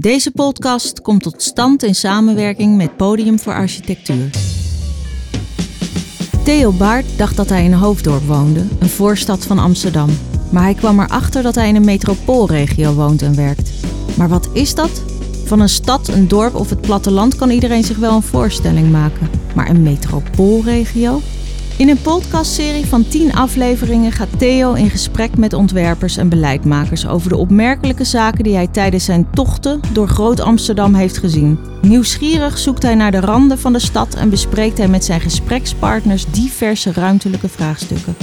Deze podcast komt tot stand in samenwerking met Podium voor Architectuur. Theo Baart dacht dat hij in Hoofddorp woonde, een voorstad van Amsterdam. Maar hij kwam erachter dat hij in een metropoolregio woont en werkt. Maar wat is dat? Van een stad, een dorp of het platteland kan iedereen zich wel een voorstelling maken. Maar een metropoolregio? In een podcastserie van 10 afleveringen gaat Theo in gesprek met ontwerpers en beleidmakers over de opmerkelijke zaken die hij tijdens zijn tochten door Groot Amsterdam heeft gezien. Nieuwsgierig zoekt hij naar de randen van de stad en bespreekt hij met zijn gesprekspartners diverse ruimtelijke vraagstukken.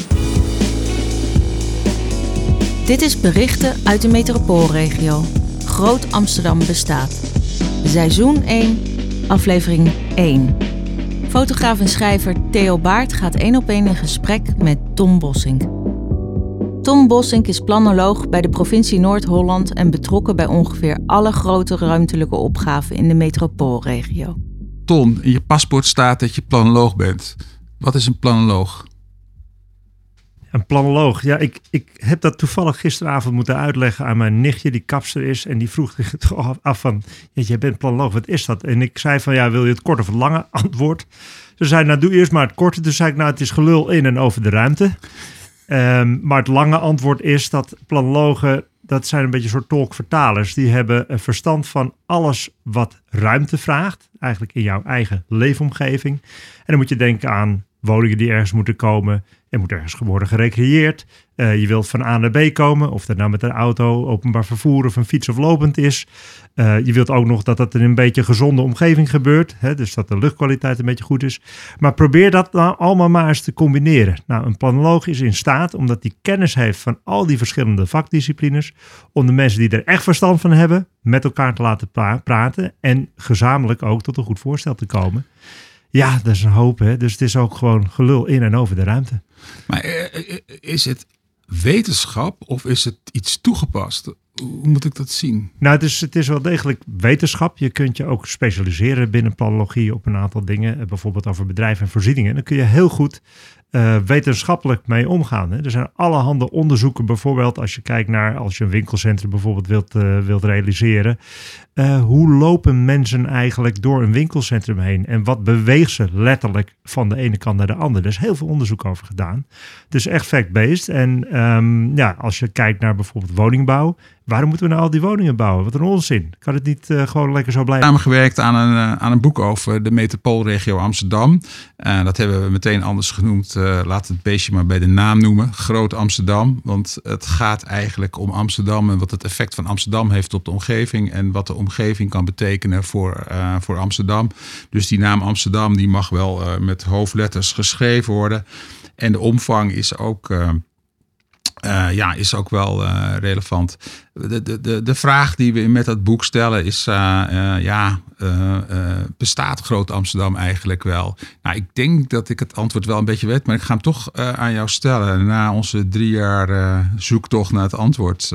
Dit is berichten uit de metropoolregio. Groot Amsterdam bestaat. Seizoen 1, aflevering 1. Fotograaf en schrijver Theo Baart gaat één op één in gesprek met Tom Bossink. Tom Bossink is planoloog bij de provincie Noord-Holland en betrokken bij ongeveer alle grote ruimtelijke opgaven in de metropoolregio. Tom, in je paspoort staat dat je planoloog bent. Wat is een planoloog? Een planoloog. Ja, ik, ik heb dat toevallig gisteravond moeten uitleggen aan mijn nichtje, die kapster is. En die vroeg zich af van, jij bent planoloog, wat is dat? En ik zei van, ja, wil je het korte of het lange antwoord? Ze zei, nou doe eerst maar het korte. Toen zei ik, nou het is gelul in en over de ruimte. Um, maar het lange antwoord is dat planologen, dat zijn een beetje soort tolkvertalers. Die hebben een verstand van alles wat ruimte vraagt. Eigenlijk in jouw eigen leefomgeving. En dan moet je denken aan woningen die ergens moeten komen. Er moet ergens worden gerecreëerd. Uh, je wilt van A naar B komen, of dat nou met een auto, openbaar vervoer of een fiets of lopend is. Uh, je wilt ook nog dat dat in een beetje gezonde omgeving gebeurt. Hè, dus dat de luchtkwaliteit een beetje goed is. Maar probeer dat nou allemaal maar eens te combineren. Nou, een planoloog is in staat, omdat hij kennis heeft van al die verschillende vakdisciplines, om de mensen die er echt verstand van hebben, met elkaar te laten pra praten en gezamenlijk ook tot een goed voorstel te komen. Ja, dat is een hoop. Hè? Dus het is ook gewoon gelul in en over de ruimte. Maar eh, eh, is het wetenschap of is het iets toegepast? Hoe moet ik dat zien? Nou, het is, het is wel degelijk wetenschap. Je kunt je ook specialiseren binnen planologie op een aantal dingen. Eh, bijvoorbeeld over bedrijven en voorzieningen. En dan kun je heel goed uh, wetenschappelijk mee omgaan. Hè. Er zijn allerhande onderzoeken, bijvoorbeeld als je kijkt naar als je een winkelcentrum bijvoorbeeld wilt, uh, wilt realiseren. Hoe lopen mensen eigenlijk door een winkelcentrum heen en wat beweegt ze letterlijk van de ene kant naar de andere? Er is heel veel onderzoek over gedaan. Dus echt fact-based. En um, ja, als je kijkt naar bijvoorbeeld woningbouw, Waarom moeten we nou al die woningen bouwen? Wat een onzin. Kan het niet uh, gewoon lekker zo blijven? Samengewerkt aan een, uh, aan een boek over de metropoolregio Amsterdam. Uh, dat hebben we meteen anders genoemd. laat het beestje maar bij de naam noemen. Groot Amsterdam. Want het gaat eigenlijk om Amsterdam en wat het effect van Amsterdam heeft op de omgeving. En wat de omgeving kan betekenen voor, voor Amsterdam. Dus die naam Amsterdam die mag wel met hoofdletters geschreven worden. En de omvang is ook uh, ja, is ook wel uh, relevant. De, de, de, vraag die we met dat boek stellen is: uh, ja, bestaat Groot Amsterdam eigenlijk wel? Nou, ik denk dat ik het antwoord wel een beetje weet, maar ik ga hem toch aan jou stellen. Na onze drie jaar zoektocht naar het antwoord,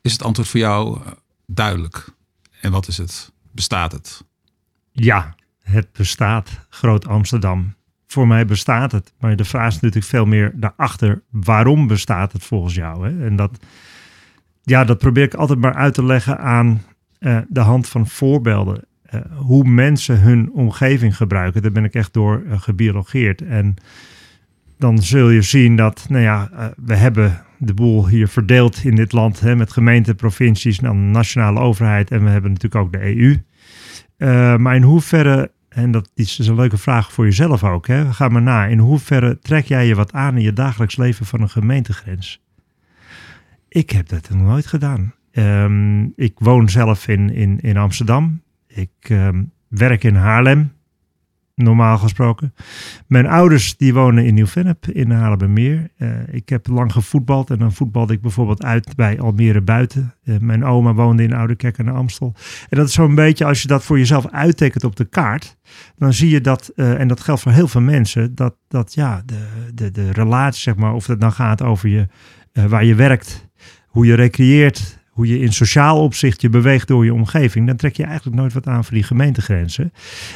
is het antwoord voor jou duidelijk? En wat is het? Bestaat het? Ja, het bestaat, Groot Amsterdam voor mij bestaat het. Maar de vraag is natuurlijk veel meer daarachter. Waarom bestaat het volgens jou? Hè? En dat, ja, dat probeer ik altijd maar uit te leggen aan uh, de hand van voorbeelden. Uh, hoe mensen hun omgeving gebruiken. Daar ben ik echt door uh, gebiologeerd. En dan zul je zien dat, nou ja, we hebben de boel hier verdeeld in dit land. Hè, met gemeenten, provincies, dan nationale overheid. En we hebben natuurlijk ook de EU. maar in hoeverre en dat is een leuke vraag voor jezelf ook. Hè? Ga maar na. In hoeverre trek jij je wat aan in je dagelijks leven van een gemeentegrens? Ik heb dat nog nooit gedaan. Um, ik woon zelf in, in, in Amsterdam. Ik um, werk in Haarlem normaal gesproken. Mijn ouders die wonen in Nieuw-Vennep in Haarlemmermeer. Uh, ik heb lang gevoetbald en dan voetbalde ik bijvoorbeeld uit bij Almere Buiten. Uh, mijn oma woonde in Ouderkerk en Amstel. En dat is zo'n beetje, als je dat voor jezelf uittekent op de kaart, dan zie je dat, uh, en dat geldt voor heel veel mensen, dat, dat ja, de, de, de relatie, zeg maar, of het dan gaat over je, waar je werkt, hoe je recreëert, hoe je in sociaal opzicht je beweegt door je omgeving, dan trek je eigenlijk nooit wat aan voor die gemeentegrenzen.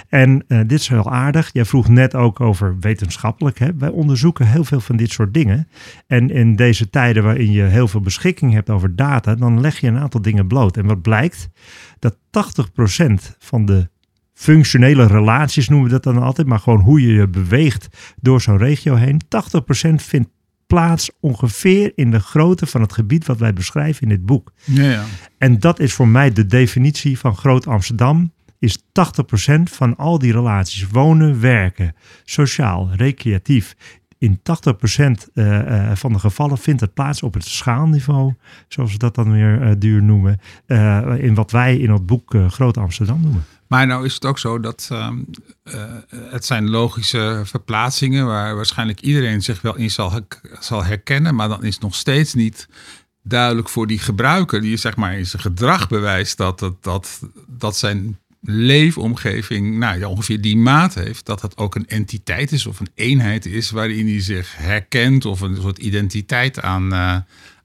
En uh, dit is heel aardig. Jij vroeg net ook over wetenschappelijk. Hè? Wij onderzoeken heel veel van dit soort dingen. En in deze tijden waarin je heel veel beschikking hebt over data, dan leg je een aantal dingen bloot. En wat blijkt? Dat 80% van de functionele relaties noemen we dat dan altijd, maar gewoon hoe je je beweegt door zo'n regio heen. 80% vindt plaats ongeveer in de grootte van het gebied wat wij beschrijven in dit boek. Ja, ja. En dat is voor mij de definitie van Groot Amsterdam. Is 80% van al die relaties, wonen, werken, sociaal, recreatief, in 80% uh, uh, van de gevallen vindt het plaats op het schaalniveau, zoals we dat dan weer uh, duur noemen, in wat wij in het boek Groot Amsterdam noemen. Maar nou is het ook zo dat uh, het zijn logische verplaatsingen waar waarschijnlijk iedereen zich wel in zal, zal herkennen, maar dan is nog steeds niet duidelijk voor die gebruiker die zeg maar in zijn gedrag bewijst dat, dat, dat, dat zijn leefomgeving nou, ja, ongeveer die maat heeft, dat het ook een entiteit is of een eenheid is waarin hij zich herkent of een soort identiteit aan, uh,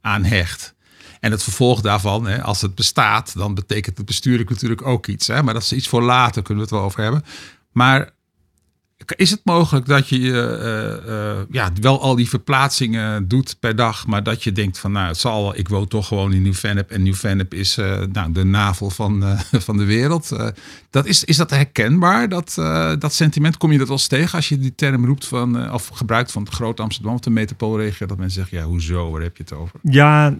aan hecht. En het vervolg daarvan, hè, als het bestaat, dan betekent het bestuurlijk natuurlijk ook iets. Hè? Maar dat is iets voor later, kunnen we het wel over hebben. Maar is het mogelijk dat je uh, uh, ja, wel al die verplaatsingen doet per dag, maar dat je denkt van nou, het zal wel, ik woon toch gewoon in Nieuw-Vennep en Nieuw-Vennep is uh, nou, de navel van, van de wereld. dat is, is dat herkenbaar, dat, dat sentiment? Kom je dat wel eens tegen als je die term roept van, of gebruikt van het Groot Amsterdam of de metropoolregio, dat mensen zeggen, ja, hoezo, waar heb je het over? Ja,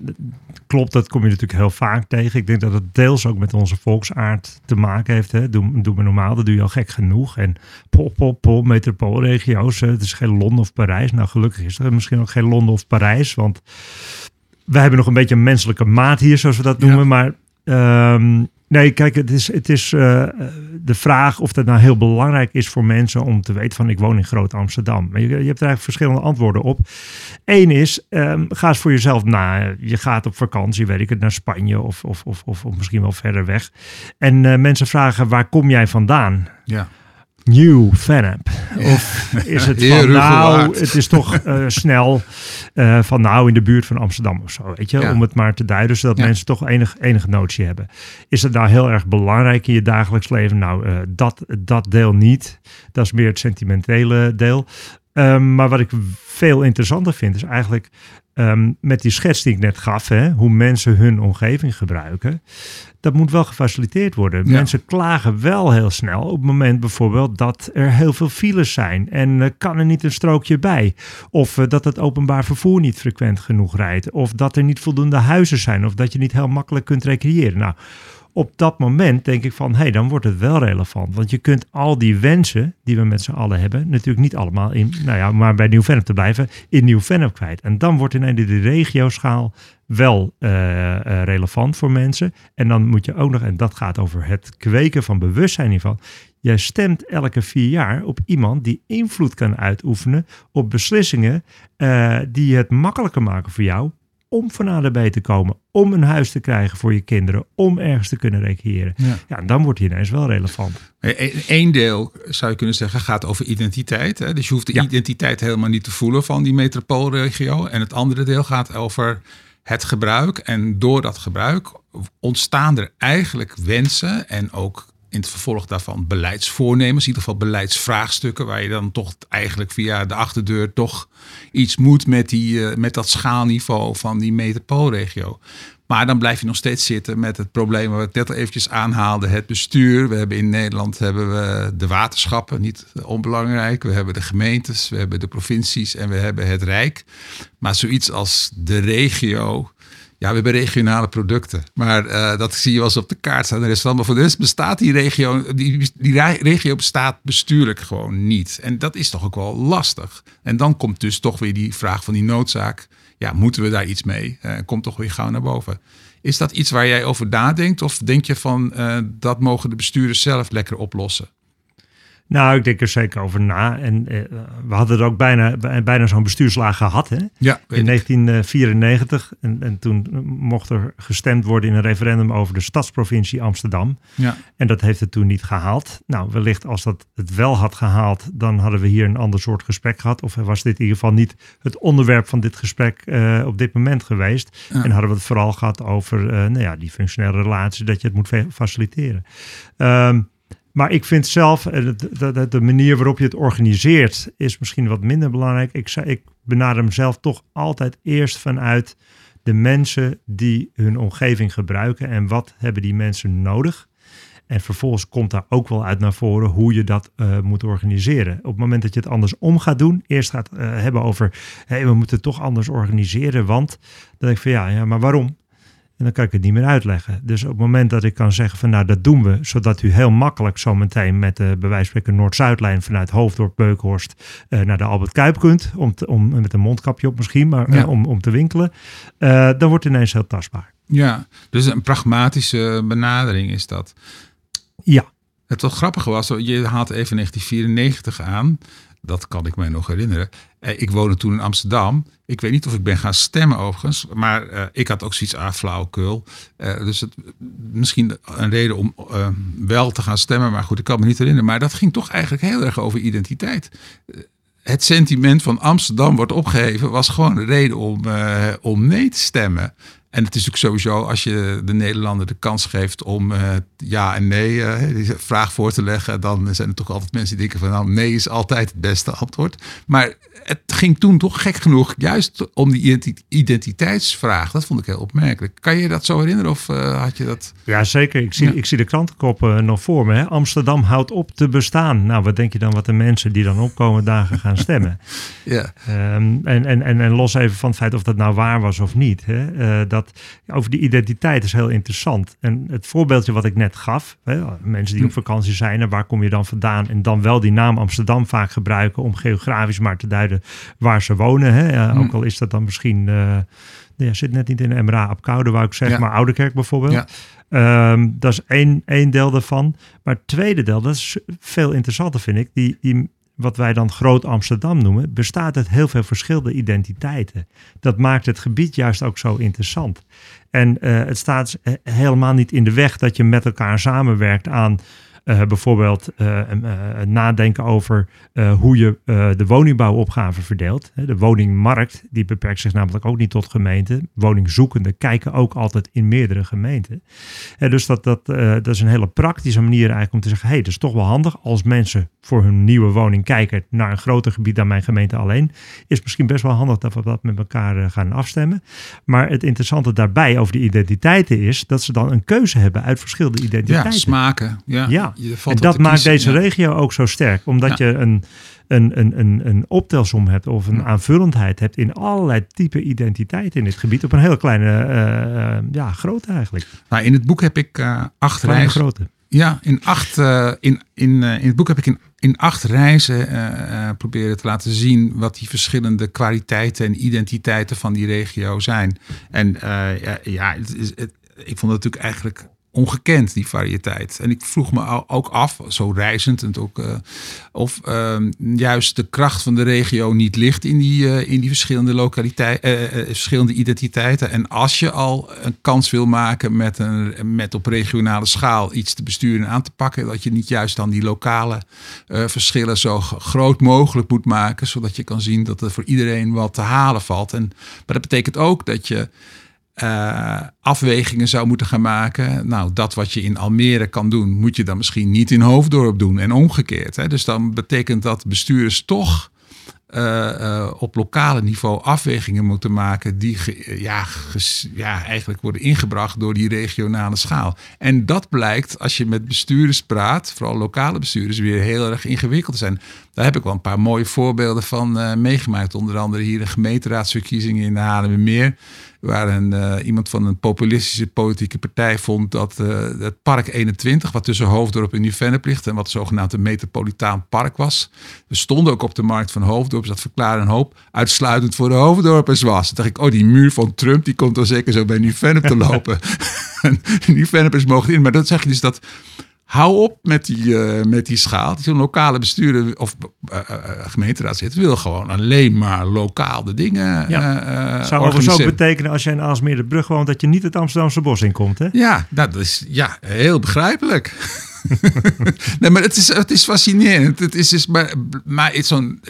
klopt, dat kom je natuurlijk heel vaak tegen. Ik denk dat het deels ook met onze volksaard te maken heeft. Hè. Doe, doe me normaal, dat doe je al gek genoeg. En pop, pop, metropoolregio's. Het is geen Londen of Parijs. Nou, gelukkig is er misschien ook geen Londen of Parijs. Want wij hebben nog een beetje een menselijke maat hier, zoals we dat noemen. Maar um, nee, kijk, het is, het is uh, de vraag of dat nou heel belangrijk is voor mensen om te weten van ik woon in Groot Amsterdam. Maar je, je hebt er eigenlijk verschillende antwoorden op. Eén is, um, ga eens voor jezelf na. Je gaat op vakantie, weet ik het, naar Spanje of, of, of, of, of misschien wel verder weg. En uh, mensen vragen, waar kom jij vandaan? Ja. New Vennep? Of is het van nou, het is toch uh, snel uh, van nou in de buurt van Amsterdam of zo, weet je? Ja. Om het maar te duiden, zodat ja. mensen toch enig, enige notie hebben. Is het nou heel erg belangrijk in je dagelijks leven? Nou, uh, dat, dat deel niet. Dat is meer het sentimentele deel. Um, maar wat ik veel interessanter vind, is eigenlijk um, met die schets die ik net gaf, hè, hoe mensen hun omgeving gebruiken, dat moet wel gefaciliteerd worden. Ja. Mensen klagen wel heel snel op het moment bijvoorbeeld dat er heel veel files zijn en uh, kan er niet een strookje bij. Of uh, dat het openbaar vervoer niet frequent genoeg rijdt. Of dat er niet voldoende huizen zijn. Of dat je niet heel makkelijk kunt recreëren. Nou, op dat moment denk ik van, hé, hey, dan wordt het wel relevant. Want je kunt al die wensen die we met z'n allen hebben, natuurlijk niet allemaal in, nou ja, maar bij Nieuw-Vennep te blijven, in Nieuw-Vennep kwijt. En dan wordt ineens de regioschaal wel uh, uh, relevant voor mensen. En dan moet je ook nog, en dat gaat over het kweken van bewustzijn hiervan. Jij stemt elke vier jaar op iemand die invloed kan uitoefenen op beslissingen uh, die het makkelijker maken voor jou om van A naar B te komen, om een huis te krijgen voor je kinderen, om ergens te kunnen recreëren. Ja, ja dan wordt hij ineens wel relevant. Eén deel, zou je kunnen zeggen, gaat over identiteit. Hè? Dus je hoeft de ja. identiteit helemaal niet te voelen van die metropoolregio. En het andere deel gaat over het gebruik. En door dat gebruik ontstaan er eigenlijk wensen en ook in het vervolg daarvan beleidsvoornemens, in ieder geval beleidsvraagstukken, waar je dan toch eigenlijk via de achterdeur toch iets moet met, die, uh, met dat schaalniveau van die metropoolregio. Maar dan blijf je nog steeds zitten met het probleem wat ik net al eventjes aanhaalde, het bestuur. We hebben in Nederland hebben we de waterschappen, niet onbelangrijk. We hebben de gemeentes, we hebben de provincies en we hebben het Rijk. Maar zoiets als de regio, ja, we hebben regionale producten. Maar uh, dat zie je wel eens op de kaart staan. Er is maar voor de rest bestaat die regio, die, die regio bestaat bestuurlijk gewoon niet. En dat is toch ook wel lastig. En dan komt dus toch weer die vraag van die noodzaak. Ja, moeten we daar iets mee? Uh, komt toch weer gauw naar boven. Is dat iets waar jij over nadenkt? Of denk je van uh, dat mogen de bestuurders zelf lekker oplossen? Nou, ik denk er zeker over na. En eh, we hadden er ook bijna, bijna zo'n bestuurslaag gehad. Hè? Ja, in 1994. En, en toen mocht er gestemd worden in een referendum over de stadsprovincie Amsterdam. Ja. En dat heeft het toen niet gehaald. Nou, wellicht als dat het wel had gehaald, dan hadden we hier een ander soort gesprek gehad. Of was dit in ieder geval niet het onderwerp van dit gesprek uh, op dit moment geweest. En hadden we het vooral gehad over uh, nou ja, die functionele relatie, dat je het moet faciliteren. Um, maar ik vind zelf, eh, de, de, manier waarop je het organiseert, is misschien wat minder belangrijk. Ik, ik benader mezelf toch altijd eerst vanuit de mensen die hun omgeving gebruiken en wat hebben die mensen nodig. En vervolgens komt daar ook wel uit naar voren hoe je dat uh, moet organiseren. Op het moment dat je het andersom gaat doen, eerst gaat uh, hebben over hey, we moeten het toch anders organiseren, want dan denk ik van ja, ja maar waarom? En dan kan ik het niet meer uitleggen. Dus op het moment dat ik kan zeggen van nou dat doen we, zodat u heel makkelijk zometeen met de bij wijze van Noord-Zuidlijn vanuit Hoofddorp Beukenhorst uh, naar de Albert Kuip kunt, om, te, om met een mondkapje op misschien, maar ja. uh, om, om te winkelen, uh, dan wordt het ineens heel tastbaar. Ja, dus een pragmatische benadering is dat. Ja. Het wat grappige was, je haalt even 1994 aan dat kan ik mij nog herinneren. Eh, ik woonde toen in Amsterdam. Ik weet niet of ik ben gaan stemmen overigens. Maar uh, ik had ook zoiets aan flauwekul. Uh, dus het, misschien een reden om wel te gaan stemmen. Maar goed, ik kan me niet herinneren. Maar dat ging toch eigenlijk heel erg over identiteit. Het sentiment van Amsterdam wordt opgeheven was gewoon de reden om, om nee te stemmen. En het is ook sowieso als je de Nederlander de kans geeft om uh, ja en nee uh, die vraag voor te leggen, dan zijn er toch altijd mensen die denken van nou nee is altijd het beste antwoord. Maar het ging toen toch gek genoeg juist om die identiteitsvraag. Dat vond ik heel opmerkelijk. Kan je dat zo herinneren of uh, had je dat? Ja zeker. Ik zie, ja. ik zie de krantenkoppen nog voor me. Hè? Amsterdam houdt op te bestaan. Nou wat denk je dan wat de mensen die dan opkomen dagen gaan stemmen? ja. Um, en, en, en, en los even van het feit of dat nou waar was of niet. Hè? dat dat over die identiteit is heel interessant. En het voorbeeldje wat ik net gaf, hè, mensen die op vakantie zijn en waar kom je dan vandaan en dan wel die naam Amsterdam vaak gebruiken om geografisch maar te duiden waar ze wonen. Hè. ook al is dat dan misschien, uh, ja, zit net niet in de MRA op Koude, wou ik zeggen, ja. maar Ouderkerk bijvoorbeeld. Ja. Um, dat is één, één deel daarvan. Maar het tweede deel, dat is veel interessanter vind ik, die, die wat wij dan Groot Amsterdam noemen, bestaat uit heel veel verschillende identiteiten. Dat maakt het gebied juist ook zo interessant. En uh, het staat helemaal niet in de weg dat je met elkaar samenwerkt aan uh, bijvoorbeeld uh, nadenken over hoe je de woningbouwopgave verdeelt. De woningmarkt, die beperkt zich namelijk ook niet tot gemeenten. Woningzoekenden kijken ook altijd in meerdere gemeenten. dus dat, dat, dat is een hele praktische manier eigenlijk om te zeggen, hé, hey, dat is toch wel handig als mensen voor hun nieuwe woning kijken naar een groter gebied dan mijn gemeente alleen. Is misschien best wel handig dat we dat met elkaar gaan afstemmen. Maar het interessante daarbij over de identiteiten is dat ze dan een keuze hebben uit verschillende identiteiten. Ja, smaken. Ja, ja. En dat maakt kiezen, deze ja. regio ook zo sterk. Omdat ja. je een, een, een, een, een optelsom hebt of een aanvullendheid hebt in allerlei type identiteiten in dit gebied. Op een heel kleine uh, ja, grootte eigenlijk. Nou, in het boek heb ik uh, acht Kleine grootte. Ja, in, acht, uh, in, in, in het boek heb ik in, in acht reizen proberen te laten zien wat die verschillende kwaliteiten en identiteiten van die regio zijn. En ja, ja het is, het, ik vond het natuurlijk eigenlijk ongekend, die variëteit. En ik vroeg me ook af, zo reizend, en ook, uh, of uh, juist de kracht van de regio niet ligt in die, uh, in die verschillende, lokaliteiten, uh, verschillende identiteiten. En als je al een kans wil maken met, een, met op regionale schaal iets te besturen en aan te pakken, dat je niet juist dan die lokale verschillen zo groot mogelijk moet maken, zodat je kan zien dat er voor iedereen wat te halen valt. En, maar dat betekent ook dat je uh, afwegingen zou moeten gaan maken. Nou, dat wat je in Almere kan doen, moet je dan misschien niet in Hoofddorp doen en omgekeerd. Hè? Dus dan betekent dat bestuurders toch uh, uh, op lokale niveau afwegingen moeten maken die ja, ja, eigenlijk worden ingebracht door die regionale schaal. En dat blijkt als je met bestuurders praat, vooral lokale bestuurders, weer heel erg ingewikkeld zijn. Daar heb ik wel een paar mooie voorbeelden van meegemaakt. Onder andere hier een gemeenteraadsverkiezingen in de Haarlemmermeer. Waar een, uh, iemand van een populistische politieke partij vond dat uh, het Park 21, wat tussen Hoofddorp en Nieuw-Vennep ligt en wat zogenaamd een metropolitaan park was, we stonden ook op de markt van Hoofddorp, dus dat verklaarde een hoop, uitsluitend voor de Hoofddorpers was. Toen dacht ik, oh die muur van Trump, die komt dan zeker zo bij Nieuw-Vennep te lopen. Nieuw-Venneppers mogen in, maar dat zeg je dus dat hou op met die, uh, met die schaal. Zo'n lokale bestuurder of uh, gemeenteraad zit, wil gewoon alleen maar lokaal de dingen ja. Zou overigens ook betekenen als jij in Aalsmeer de brug woont, dat je niet het Amsterdamse bos inkomt, hè? Ja, dat is ja, heel begrijpelijk. Nee, maar het is, het is fascinerend. Het is, is maar, maar het, zo'n,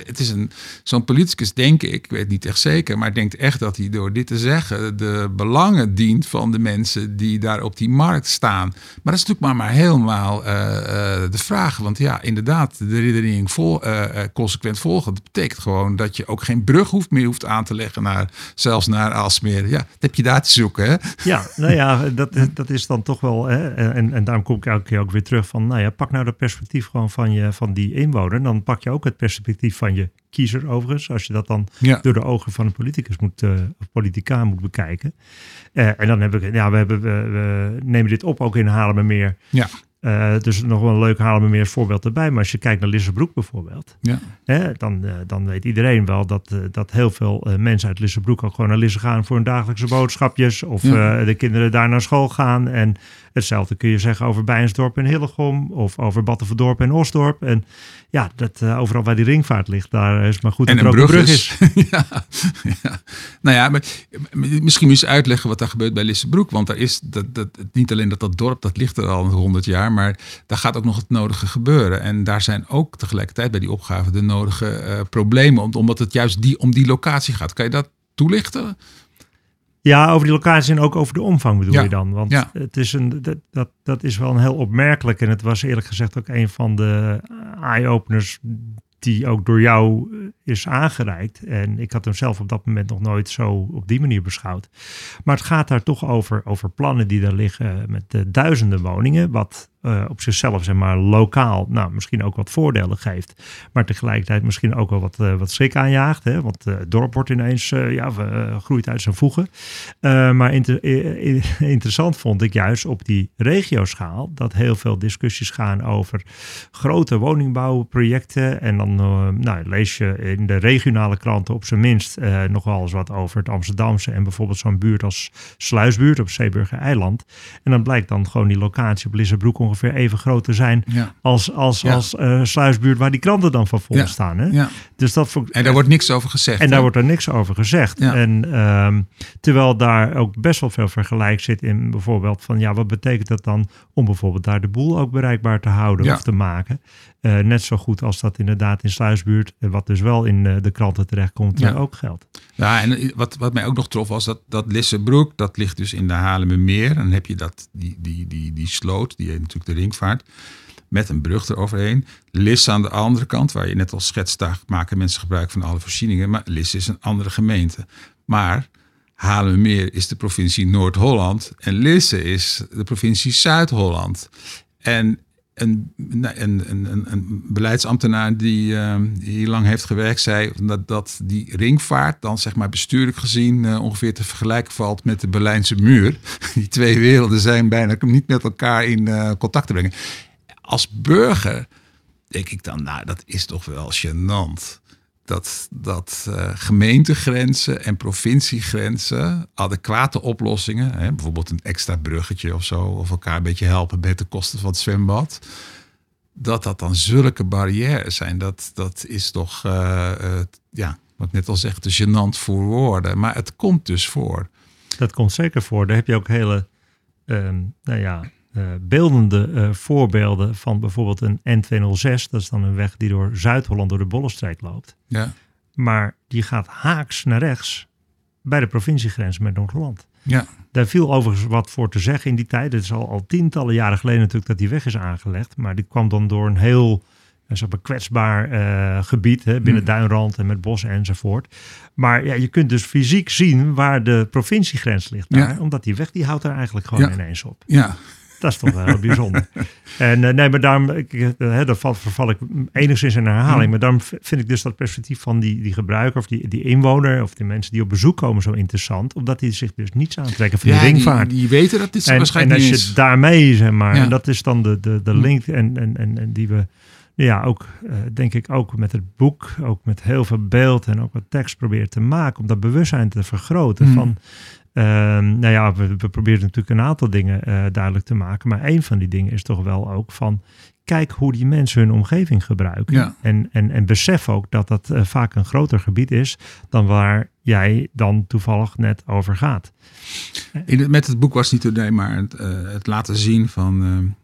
zo'n politicus, denk ik, ik weet niet echt zeker, maar denkt echt dat hij door dit te zeggen de belangen dient van de mensen die daar op die markt staan. Maar dat is natuurlijk maar, maar helemaal uh, uh, de vraag. Want ja, inderdaad, de redenering vol, uh, consequent volgen, dat betekent gewoon dat je ook geen brug hoeft meer hoeft aan te leggen naar, zelfs naar Alsmeer. Ja, dat heb je daar te zoeken. Ja, nou ja, dat, dat is dan toch wel, hè, en, en daarom kom ik elke keer ook weer terug van, nou ja, pak nou dat perspectief gewoon van, je, van die inwoner. Dan pak je ook het perspectief van je kiezer overigens. Als je dat dan door de ogen van een politicus moet, uh, of politica moet bekijken. Uh, en dan hebben we, ja, we, hebben, we, we, nemen dit op ook in Haarlemmermeer. Ja. Uh, dus nog wel een leuk halen we meer voorbeeld erbij. Maar als je kijkt naar Lissabroek bijvoorbeeld, ja. hè, dan, uh, dan weet iedereen wel dat, uh, dat heel veel mensen uit Lissabroek ook gewoon naar Lisse gaan voor hun dagelijkse boodschapjes. Of ja. de kinderen daar naar school gaan. En hetzelfde kun je zeggen over Bijensdorp en Hillegom. Of over Battenverdorp en Osdorp. En ja, dat, overal waar die ringvaart ligt, daar is maar goed en dat er een brug, is. ja, ja. Nou ja, maar, misschien moet je uitleggen wat daar gebeurt bij Lissabroek. Want daar is dat, dat, niet alleen dat dat dorp, dat ligt er al honderd jaar maar daar gaat ook nog het nodige gebeuren. En daar zijn ook tegelijkertijd bij die opgave de nodige uh, problemen, omdat het juist die, om die locatie gaat. Kan je dat toelichten? Ja, over die locatie en ook over de omvang bedoel je dan. Want ja. het is een, dat, dat, dat is wel een heel opmerkelijk. En het was eerlijk gezegd ook een van de eye-openers die ook door jou eh, is aangereikt. En ik had hem zelf op dat moment nog nooit zo op die manier beschouwd. Maar het gaat daar toch over, over plannen die daar liggen met uh, duizenden woningen. Wat op zichzelf, zeg maar, lokaal, nou, misschien ook wat voordelen geeft. Maar tegelijkertijd misschien ook wel wat, uh, wat schrik aanjaagt. Hè? Want het dorp wordt ineens, ja, groeit uit zijn voegen. maar inter interessant vond ik juist op die regioschaal dat heel veel discussies gaan over grote woningbouwprojecten. En dan nou, lees je in de regionale kranten op zijn minst nog wel eens wat over het Amsterdamse en bijvoorbeeld zo'n buurt als Sluisbuurt op Zeeburger Eiland. En dan blijkt dan gewoon die locatie op Lissabroek ongeveer even groot te zijn als, als, als uh, sluisbuurt waar die kranten dan van vol staan. Hè? Dus dat en daar wordt niks over gezegd. En daar wordt er niks over gezegd. En um, terwijl daar ook best wel veel vergelijk zit in bijvoorbeeld van ja, wat betekent dat dan om bijvoorbeeld daar de boel ook bereikbaar te houden of te maken. Uh, net zo goed als dat inderdaad in Sluisbuurt, wat dus wel in uh, de kranten terechtkomt, ja. ook geldt. Ja, en wat, wat mij ook nog trof was dat, dat Lissebroek, dat ligt dus in de Haarlemmermeer. En dan heb je dat, die, die, die, die sloot, die heet natuurlijk de ringvaart, met een brug eroverheen. Lisse aan de andere kant, waar je net al schetst, daar maken mensen gebruik van alle voorzieningen. Maar Lisse is een andere gemeente. Maar Haarlemmermeer is de provincie Noord-Holland en Lisse is de provincie Zuid-Holland. En een, een, een, een beleidsambtenaar die, uh, hier lang heeft gewerkt, zei dat, dat die ringvaart dan zeg maar bestuurlijk gezien uh, ongeveer te vergelijken valt met de Berlijnse muur. Die twee werelden zijn bijna niet met elkaar in uh, contact te brengen. Als burger denk ik dan, nou dat is toch wel gênant dat, dat uh, gemeentegrenzen en provinciegrenzen adequate oplossingen, hè, bijvoorbeeld een extra bruggetje of zo, of elkaar een beetje helpen met de kosten van het zwembad, dat dat dan zulke barrières zijn. Dat, dat is toch, uh, ja, wat net al zeg, te gênant voor woorden. Maar het komt dus voor. Dat komt zeker voor. Daar heb je ook hele, ehm, nou ja, beeldende uh, voorbeelden van bijvoorbeeld een N206. Dat is dan een weg die door Zuid-Holland door de Bollenstreek loopt. Ja. Maar die gaat haaks naar rechts bij de provinciegrens met Noord-Holland. Ja. Daar viel overigens wat voor te zeggen in die tijd. Het is al, al tientallen jaren geleden natuurlijk dat die weg is aangelegd. Maar die kwam dan door een heel zeg maar, kwetsbaar uh, gebied hè, binnen hmm. Duinrand en met bossen enzovoort. Maar ja, je kunt dus fysiek zien waar de provinciegrens ligt daar. Ja. Omdat die weg die houdt er eigenlijk gewoon ja. ineens op. Ja. Dat is toch wel heel bijzonder. En uh, nee, maar daarom, ik, uh, dat verval ik enigszins in herhaling. Mm. Maar daarom vind ik dus dat perspectief van die, die gebruiker of die, die inwoner of die mensen die op bezoek komen zo interessant. Omdat die zich dus niets aantrekken van ja, die ringvaart. Die, die, weten dat dit en, waarschijnlijk En als je daarmee, zeg maar, ja. en dat is dan de, de, de link en, en, en, en die we ja, ook denk ik ook met het boek, ook met heel veel beeld en ook wat tekst probeert te maken, om dat bewustzijn te vergroten. Mm. Van, ehm, nou ja, we, we proberen natuurlijk een aantal dingen duidelijk te maken, maar een van die dingen is toch wel ook van, kijk hoe die mensen hun omgeving gebruiken. Ja. En, en, en besef ook dat dat vaak een groter gebied is dan waar jij dan toevallig net over gaat. In het, met het boek was niet alleen maar het, het laten zien van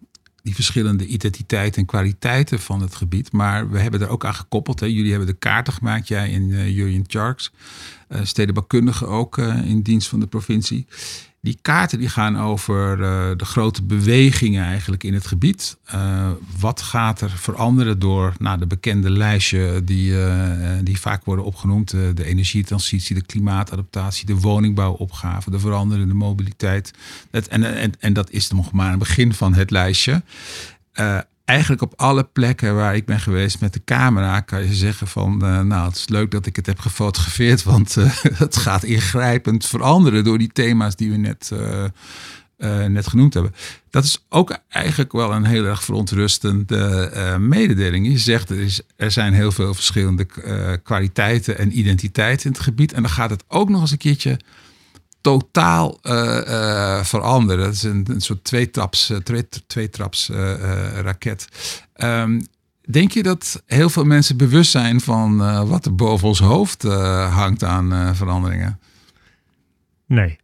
die verschillende identiteiten en kwaliteiten van het gebied. Maar we hebben er ook aan gekoppeld. Hè. Jullie hebben de kaarten gemaakt, jij en uh, Jurjen Charks. Uh, stedenbouwkundige ook uh, in dienst van de provincie. Die kaarten die gaan over de grote bewegingen eigenlijk in het gebied. wat gaat er veranderen door nou, de bekende lijstje die, die vaak worden opgenoemd. de energietransitie, de klimaatadaptatie, de woningbouwopgave, de veranderende mobiliteit. Het, en, en, en dat is nog maar een begin van het lijstje. Eigenlijk op alle plekken waar ik ben geweest met de camera kan je zeggen van uh, nou het is leuk dat ik het heb gefotografeerd want uh, het gaat ingrijpend veranderen door die thema's die we net, net genoemd hebben. Dat is ook eigenlijk wel een heel erg verontrustende mededeling. Je zegt er, er zijn heel veel verschillende kwaliteiten en identiteiten in het gebied en dan gaat het ook nog eens een keertje totaal uh, uh, veranderen. Dat is een, soort tweetraps, uh, twee, tweetraps raket. Um, denk je dat heel veel mensen bewust zijn van wat er boven ons hoofd hangt aan veranderingen? Nee.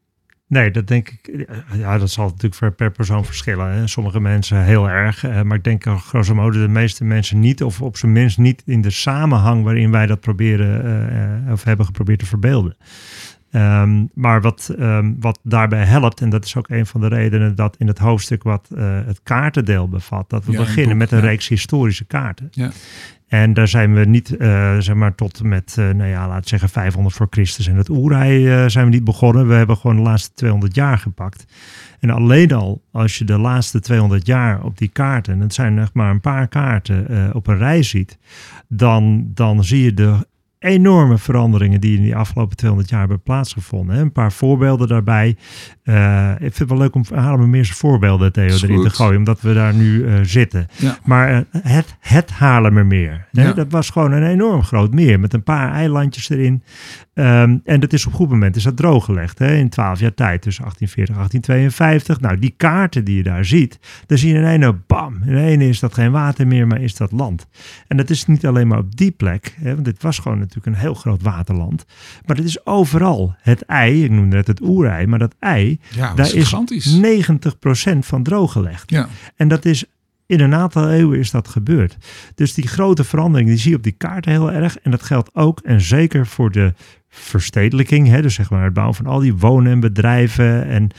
Nee, dat denk ik. Ja, dat zal natuurlijk per, per persoon verschillen. Hè. Sommige mensen heel erg. maar ik denk grosso modo de meeste mensen niet. Of op zijn minst niet in de samenhang waarin wij dat proberen. of hebben geprobeerd te verbeelden. Um, maar wat, um, wat daarbij helpt, en dat is ook een van de redenen dat in het hoofdstuk wat uh, het kaartendeel bevat, dat we Ja, beginnen boek, met een ja. reeks historische kaarten. Ja. En daar zijn we niet, eh, zeg maar, tot met, eh, nou ja, laat zeggen 500 voor Christus en het oerij eh, zijn we niet begonnen. We hebben gewoon de laatste 200 jaar gepakt. En alleen al als je de laatste 200 jaar op die kaarten, en het zijn echt maar een paar kaarten, eh, op een rij ziet, dan, dan zie je de enorme veranderingen die in die afgelopen 200 jaar hebben plaatsgevonden. Hè. Een paar voorbeelden daarbij. Eh, ik vind het wel leuk om meer eens voorbeelden, Theo, erin te gooien, omdat we daar nu eh, zitten. Ja. Maar eh, het, het Haarlemmermeer, hè, Ja. dat was gewoon een enorm groot meer met een paar eilandjes erin. Ehm, en dat is op een goed moment is dat drooggelegd, hè, in 12 jaar tijd, tussen 1840 en 1852. Nou, die kaarten die je daar ziet, daar zie je in ene, bam, in ene is dat geen water meer, maar is dat land. En dat is niet alleen maar op die plek, hè, want dit was gewoon natuurlijk een heel groot waterland. Maar het is overal het ei, ik noemde het het oerei, maar dat ei, Ja, daar is is gigantisch. 90% van drooggelegd. Ja. En dat is in een aantal eeuwen is dat gebeurd. Dus die grote verandering die zie je op die kaarten heel erg. En dat geldt ook en zeker voor de verstedelijking. Hè, dus zeg maar het bouwen van al die wonen en bedrijven. En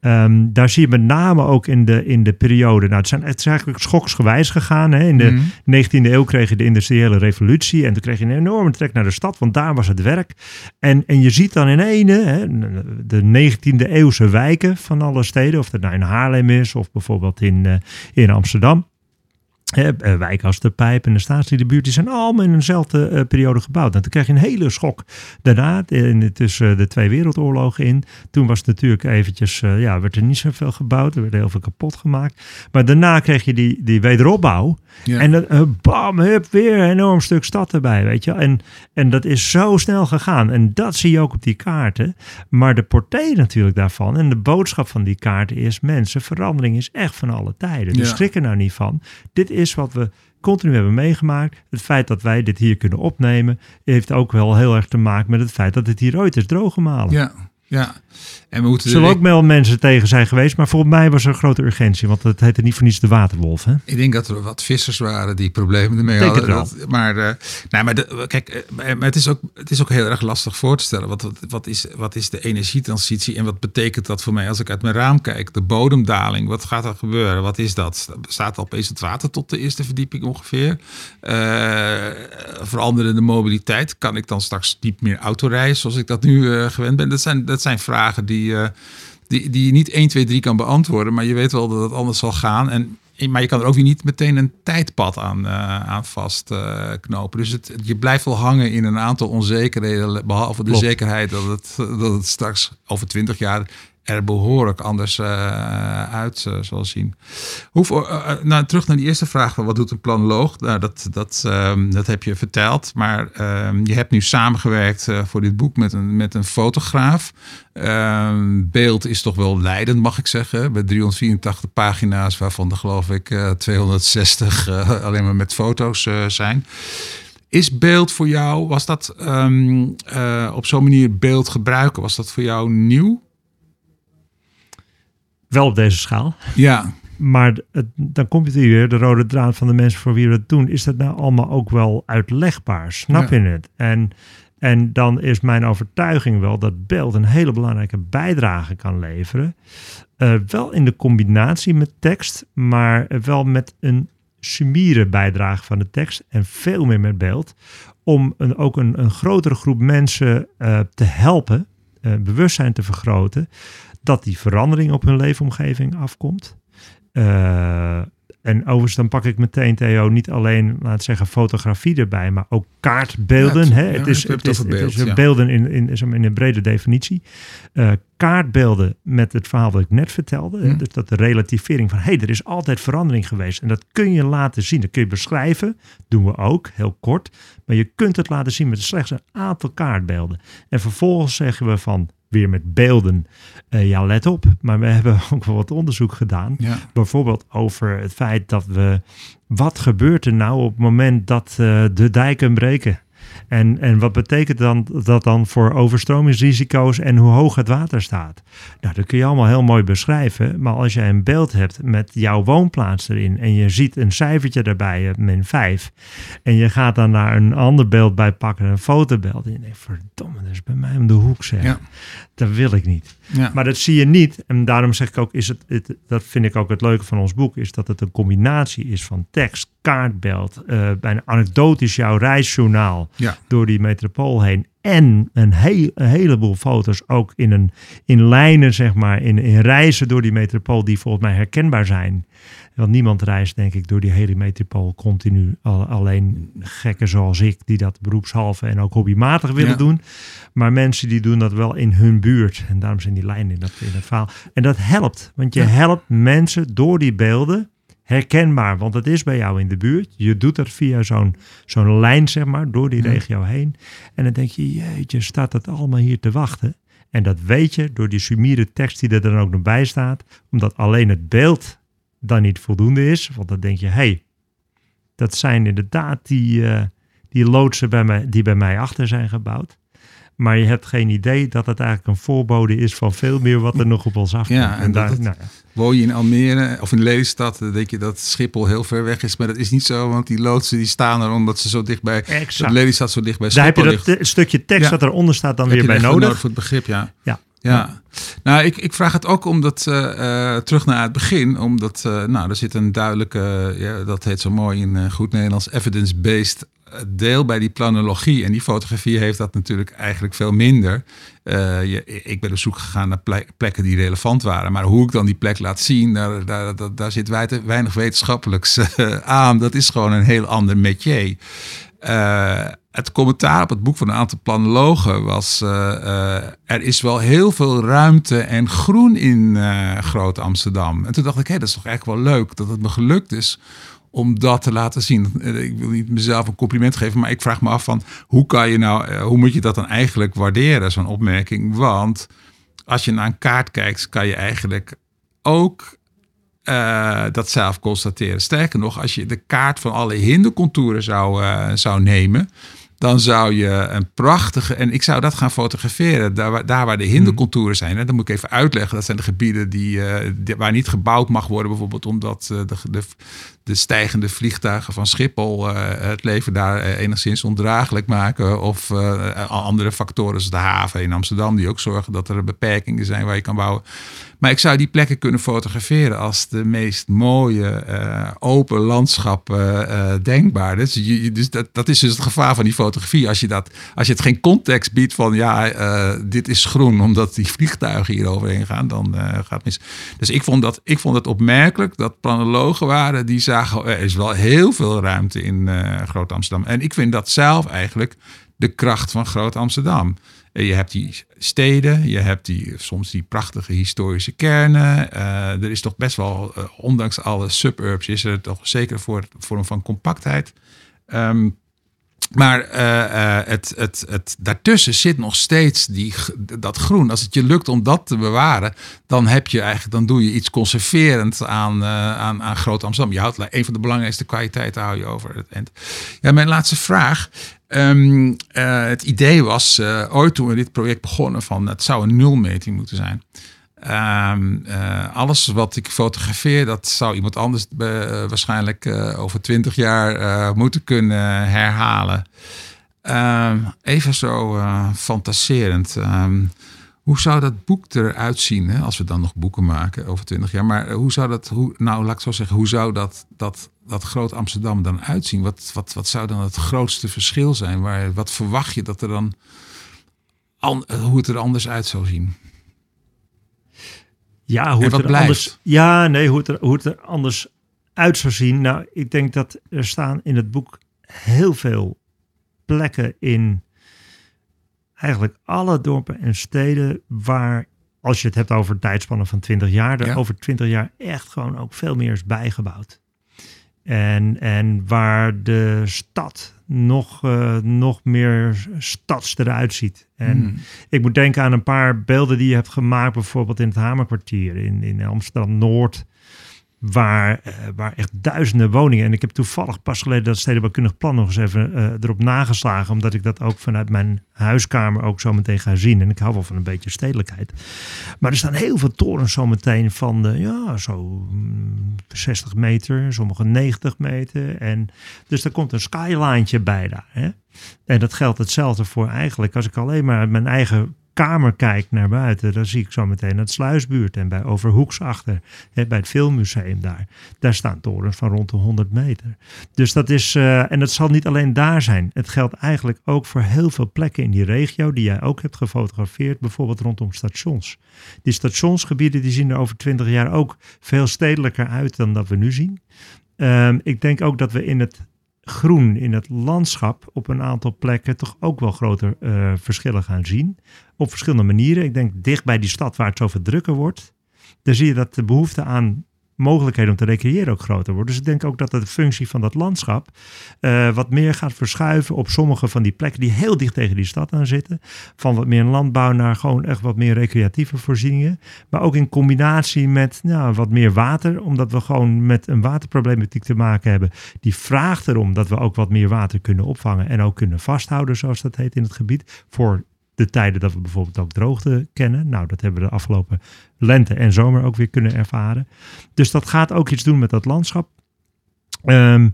ehm, daar zie je met name ook in de, in de periode. Nou, het, zijn, het is eigenlijk schoksgewijs gegaan. Hè. In de Mhm. 19e eeuw kreeg je de industriële revolutie. En toen kreeg je een enorme trek naar de stad, want daar was het werk. En, en je ziet dan in ene hè, de 19e eeuwse wijken van alle steden. Of dat nou in Haarlem is of bijvoorbeeld in, eh, in Amsterdam. Hè, eh, wijken als de Pijp en de Staatsliedenbuurt, die zijn allemaal in eenzelfde eh, periode gebouwd. En toen kreeg je een hele schok. Daarna, in, tussen de twee wereldoorlogen in, toen was het natuurlijk eventjes, eh, ja, werd er niet zoveel gebouwd. Er werd heel veel kapot gemaakt. Maar daarna kreeg je die, die wederopbouw. Ja. En dan, bam, hup, weer een enorm stuk stad erbij, weet je. En, en dat is zo snel gegaan. En dat zie je ook op die kaarten. Maar de portée natuurlijk daarvan en de boodschap van die kaarten is... mensen, verandering is echt van alle tijden. Dus Ja. schrik er nou niet van. Dit is wat we continu hebben meegemaakt. Het feit dat wij dit hier kunnen opnemen... heeft ook wel heel erg te maken met het feit dat het hier ooit is drooggemalen. ja, ja. En we moeten Er zullen er- ook wel mensen tegen zijn geweest, maar volgens mij was er een grote urgentie. Want het heette niet voor niets de waterwolf, hè? Ik denk dat er wat vissers waren die problemen ermee hadden. Dat- maar nou, maar de, kijk, eh, maar het is, ook, het is ook heel erg lastig voor te stellen. Wat, wat, is, wat is de energietransitie en wat betekent dat voor mij als ik uit mijn raam kijk? De bodemdaling, wat gaat er gebeuren? Wat is dat? Staat opeens het water tot de eerste verdieping ongeveer? Eh, veranderende mobiliteit. Kan ik dan straks niet meer autorijden zoals ik dat nu gewend ben? Dat zijn, dat zijn vragen die, eh, die, die je niet 1, 2, 3 kan beantwoorden. Maar je weet wel dat het anders zal gaan. En, maar je kan er ook weer niet meteen een tijdpad aan, eh, aan vastknopen. dus het, je blijft wel hangen in een aantal onzekerheden. Behalve de Klopt. zekerheid dat het, dat het straks over 20 jaar er behoorlijk anders uit zal zien. Hoe, nou, terug naar die eerste vraag: wat doet een planoloog? Nou, dat, dat, ehm, dat heb je verteld, maar ehm, je hebt nu samengewerkt voor dit boek met een, met een fotograaf. Ehm, beeld is toch wel leidend, mag ik zeggen. Bij 384 pagina's, waarvan er geloof ik 260 alleen maar met foto's zijn. Is beeld voor jou, was dat eh, op zo'n manier beeld gebruiken, was dat voor jou nieuw? Wel op deze schaal. Ja. Maar het, dan komt het hier, de rode draad van de mensen voor wie we het doen. Is dat nou allemaal ook wel uitlegbaar? Snap je het? En, en dan is mijn overtuiging wel dat beeld een hele belangrijke bijdrage kan leveren. Uh, wel in de combinatie met tekst, maar wel met een sumiere bijdrage van de tekst en veel meer met beeld. Om een, ook een, een grotere groep mensen uh, te helpen, uh, bewustzijn te vergroten, dat die verandering op hun leefomgeving afkomt. Uh, en overigens, dan pak ik meteen, Theo, niet alleen, laat zeggen, fotografie erbij, maar ook kaartbeelden. hè? het, is, het, is, beeld, het is beelden in, in, in een brede definitie. Uh, kaartbeelden met het verhaal wat ik net vertelde. Hm. Dus dat de relativering van, hé, hey, er is altijd verandering geweest. En dat kun je laten zien. Dat kun je beschrijven. Doen we ook, heel kort. Maar je kunt het laten zien met slechts een aantal kaartbeelden. En vervolgens zeggen we van, weer met beelden. Uh, ja, let op. Maar we hebben ook wel wat onderzoek gedaan. Bijvoorbeeld over het feit dat we. Wat gebeurt er nou op het moment dat uh, de dijken breken? En, en wat betekent dan, dat dan voor overstromingsrisico's en hoe hoog het water staat? Nou, dat kun je allemaal heel mooi beschrijven. Maar als jij een beeld hebt met jouw woonplaats erin en je ziet een cijfertje daarbij, min 5, en je gaat dan naar een ander beeld bij pakken, een fotobeeld, en je denkt, verdomme, dat is bij mij om de hoek zeg. Ja. Dat wil ik niet. Ja. Maar dat zie je niet. En daarom zeg ik ook, is het, het, dat vind ik ook het leuke van ons boek, is dat het een combinatie is van tekst, kaartbeeld, uh, bijna anekdotisch jouw reisjournaal door die metropool heen. En een, heel, een heleboel foto's ook in, een, in lijnen, zeg maar, in, in reizen door die metropool die volgens mij herkenbaar zijn. Want niemand reist, denk ik, door die hele metropool continu. alleen gekken zoals ik, die dat beroepshalve en ook hobbymatig willen doen. Maar mensen die doen dat wel in hun buurt. En daarom zijn die lijnen in, dat, in het verhaal. En dat helpt, want je helpt mensen door die beelden herkenbaar, want het is bij jou in de buurt. Je doet dat via zo'n zo'n lijn, zeg maar, door die regio heen. En dan denk je, jeetje, staat dat allemaal hier te wachten? En dat weet je door die sumiere tekst die er dan ook nog bij staat, omdat alleen het beeld dan niet voldoende is. Want dan denk je, hé, hey, dat zijn inderdaad die, uh, die loodsen bij mij, die bij mij achter zijn gebouwd. Maar je hebt geen idee dat het eigenlijk een voorbode is van veel meer wat er nog op ons afkomt. Ja, en, daar, nou ja. woon je in Almere of in Lelystad, dan denk je dat Schiphol heel ver weg is. Maar dat is niet zo, want die loodsen die staan er omdat ze zo dichtbij, exact. Lelystad zo dicht bij Schiphol Daar heb je dat stukje tekst ja. dat eronder staat dan weer bij nodig. nodig. voor het begrip, ja. Ja. Ja, nou, ik, ik vraag het ook omdat, uh, terug naar het begin, omdat, uh, nou, er zit een duidelijke, ja, dat heet zo mooi in goed Nederlands, evidence-based deel bij die planologie. En die fotografie heeft dat natuurlijk eigenlijk veel minder. Uh, je, ik ben op zoek gegaan naar plekken die relevant waren. Maar hoe ik dan die plek laat zien, daar, daar, daar, zit weinig wetenschappelijks aan. Dat is gewoon een heel ander métier. Uh, het commentaar op het boek van een aantal planologen was: er is wel heel veel ruimte en groen in Groot Amsterdam. En toen dacht ik: hé, dat is toch eigenlijk wel leuk dat het me gelukt is om dat te laten zien. Eh, ik wil niet mezelf een compliment geven, maar ik vraag me af van hoe kan je nou, eh, hoe moet je dat dan eigenlijk waarderen, zo'n opmerking? Want als je naar een kaart kijkt, kan je eigenlijk ook uh, dat zelf constateren. Sterker nog, als je de kaart van alle hindercontouren zou, uh, zou nemen, dan zou je een prachtige. En ik zou dat gaan fotograferen. Daar, waar, daar waar de hindercontouren zijn. Hè, dan moet ik even uitleggen. Dat zijn de gebieden die, uh, waar niet gebouwd mag worden. Bijvoorbeeld omdat uh, de, de, de, stijgende vliegtuigen van Schiphol uh, het leven daar enigszins ondraaglijk maken. Of andere factoren zoals de haven in Amsterdam. Die ook zorgen dat er beperkingen zijn waar je kan bouwen. Maar ik zou die plekken kunnen fotograferen als de meest mooie open landschappen uh, denkbaar. Dus, dus dat, dat is dus het gevaar van die fotografie. Als je, dat, als je het geen context biedt van ja, dit is groen omdat die vliegtuigen hier overheen gaan, dan gaat het mis. Dus ik vond, dat, ik vond het opmerkelijk dat planologen waren die zagen er is wel heel veel ruimte in Groot Amsterdam. En ik vind dat zelf eigenlijk de kracht van Groot Amsterdam. Je hebt die steden, je hebt die, soms die prachtige historische kernen. er is toch best wel, ondanks alle suburbs, is er toch zeker voor vorm van compactheid. Um, maar uh, het, het, het, daartussen zit nog steeds die, dat groen. Als het je lukt om dat te bewaren, dan, heb je eigenlijk, dan doe je iets conserverend aan, uh, aan, aan Groot Amsterdam. Je houdt een van de belangrijkste kwaliteiten hou je over. Ja, mijn laatste vraag. Um, het idee was ooit toen we dit project begonnen van het zou een nulmeting moeten zijn. Um, uh, alles wat ik fotografeer, dat zou iemand anders uh, waarschijnlijk uh, over twintig jaar moeten kunnen herhalen. Um, even zo fantaserend. Um, hoe zou dat boek eruit zien, hè, als we dan nog boeken maken over twintig jaar? Maar hoe zou dat, hoe, nou laat ik zo zeggen, hoe zou dat, dat, dat groot Amsterdam dan uitzien? Wat, wat, wat zou dan het grootste verschil zijn? Waar, wat verwacht je dat er dan, an, hoe het er anders uit zou zien? Ja, hoe het er anders, ja, nee, hoe het, er, hoe het er anders uit zou zien. Nou, ik denk dat er staan in het boek heel veel plekken in eigenlijk alle dorpen en steden waar, als je het hebt over tijdspannen van 20 jaar, er over 20 jaar echt gewoon ook veel meer is bijgebouwd. En, en waar de stad nog, uh, nog meer stads eruit ziet. En hmm. ik moet denken aan een paar beelden die je hebt gemaakt, bijvoorbeeld in het Hamerkwartier in, in Amsterdam-Noord. Waar, uh, waar echt duizenden woningen. En ik heb toevallig pas geleden dat stedenbouwkundig plan nog eens even uh, erop nageslagen. Omdat ik dat ook vanuit mijn huiskamer ook zo meteen ga zien. En ik hou wel van een beetje stedelijkheid. Maar er staan heel veel torens zo meteen van de, ja, zo 60 mm, meter, sommige 90 meter. En dus er komt een skyline bij daar. Hè? En dat geldt hetzelfde voor eigenlijk als ik alleen maar mijn eigen kamer kijk naar buiten, dan zie ik zo meteen het Sluisbuurt en bij Overhoeks achter, hè, bij het Filmmuseum daar. Daar staan torens van rond de 100 meter. Dus dat is, uh, en dat zal niet alleen daar zijn. Het geldt eigenlijk ook voor heel veel plekken in die regio die jij ook hebt gefotografeerd, bijvoorbeeld rondom stations. Die stationsgebieden die zien er over 20 jaar ook veel stedelijker uit dan dat we nu zien. Um, ik denk ook dat we in het groen in het landschap op een aantal plekken toch ook wel groter uh, verschillen gaan zien. Op verschillende manieren. Ik denk dicht bij die stad waar het zoveel drukker wordt. Daar zie je dat de behoefte aan mogelijkheden om te recreëren ook groter wordt. Dus ik denk ook dat de functie van dat landschap uh, wat meer gaat verschuiven op sommige van die plekken die heel dicht tegen die stad aan zitten. Van wat meer landbouw naar gewoon echt wat meer recreatieve voorzieningen. Maar ook in combinatie met nou, wat meer water, omdat we gewoon met een waterproblematiek te maken hebben. Die vraagt erom dat we ook wat meer water kunnen opvangen en ook kunnen vasthouden, zoals dat heet in het gebied, voor de tijden dat we bijvoorbeeld ook droogte kennen. Nou, dat hebben we de afgelopen lente en zomer ook weer kunnen ervaren. Dus dat gaat ook iets doen met dat landschap. Um,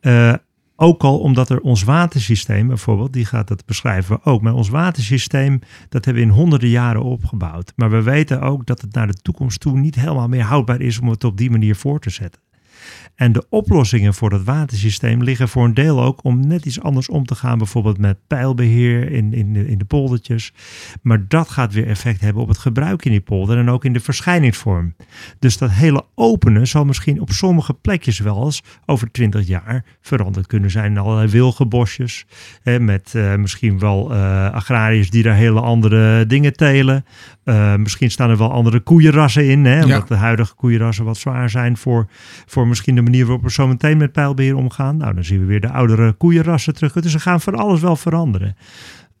uh, ook al omdat er ons watersysteem bijvoorbeeld, die gaat dat beschrijven ook. Maar ons watersysteem, dat hebben we in honderden jaren opgebouwd. Maar we weten ook dat het naar de toekomst toe niet helemaal meer houdbaar is om het op die manier voor te zetten. En de oplossingen voor dat watersysteem liggen voor een deel ook om net iets anders om te gaan, bijvoorbeeld met pijlbeheer in, in, de, in de poldertjes. Maar dat gaat weer effect hebben op het gebruik in die polder en ook in de verschijningsvorm. Dus dat hele openen zal misschien op sommige plekjes wel eens over twintig jaar veranderd kunnen zijn in allerlei wilgenbosjes. Hè, met uh, misschien wel uh, agrariërs die daar hele andere dingen telen. Uh, misschien staan er wel andere koeienrassen in, hè, omdat de huidige koeienrassen wat zwaar zijn voor, voor misschien de manier waarop we zo meteen met pijlbeheer omgaan. Nou, dan zien we weer de oudere koeienrassen terug. Dus ze gaan van alles wel veranderen.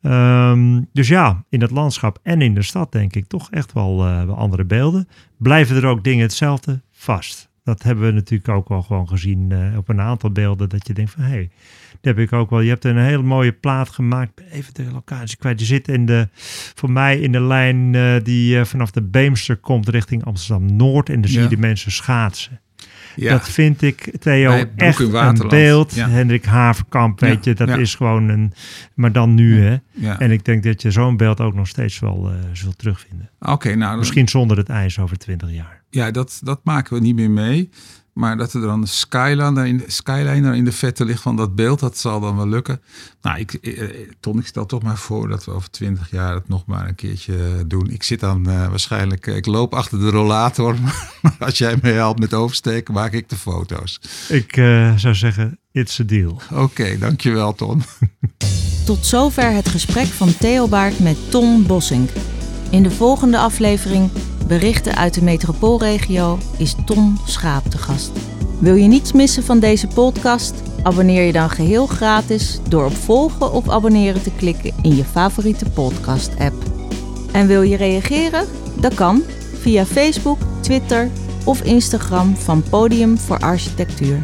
Um, dus ja, in het landschap en in de stad denk ik toch echt wel, uh, wel andere beelden. Blijven er ook dingen hetzelfde? Vast. Dat hebben we natuurlijk ook wel gewoon gezien uh, op een aantal beelden. Dat je denkt van hé, hey, dat heb ik ook wel. Je hebt een hele mooie plaat gemaakt. Even de locatie kwijt. Je zit in de, voor mij in de lijn uh, die vanaf de Beemster komt richting Amsterdam Noord. En dan zie je de mensen schaatsen. Ja. Dat vind ik, Theo, echt een beeld. Ja. Hendrik Haverkamp, weet je, dat is gewoon een... Maar dan nu, hè. En ik denk dat je zo'n beeld ook nog steeds wel uh, zult terugvinden. Oké, nou... Misschien zonder het ijs over twintig jaar. Ja, dat, dat maken we niet meer mee. Maar dat er dan de skyline, in, skyline in de vette ligt van dat beeld, dat zal dan wel lukken. Nou, ik, eh, eh, Ton, ik stel toch maar voor dat we over twintig jaar het nog maar een keertje doen. Ik zit dan uh, waarschijnlijk, ik loop achter de rollator. Maar als jij me helpt met oversteken, maak ik de foto's. Ik uh, zou zeggen, it's a deal. Oké, okay, dankjewel Ton. Tot zover het gesprek van Theo Baart met Ton Bossink. In de volgende aflevering Berichten uit de metropoolregio is Ton Schaap te gast. Wil je niets missen van deze podcast? Abonneer je dan geheel gratis door op volgen of abonneren te klikken in je favoriete podcast-app. En wil je reageren? Dat kan via Facebook, Twitter of Instagram van Podium voor Architectuur.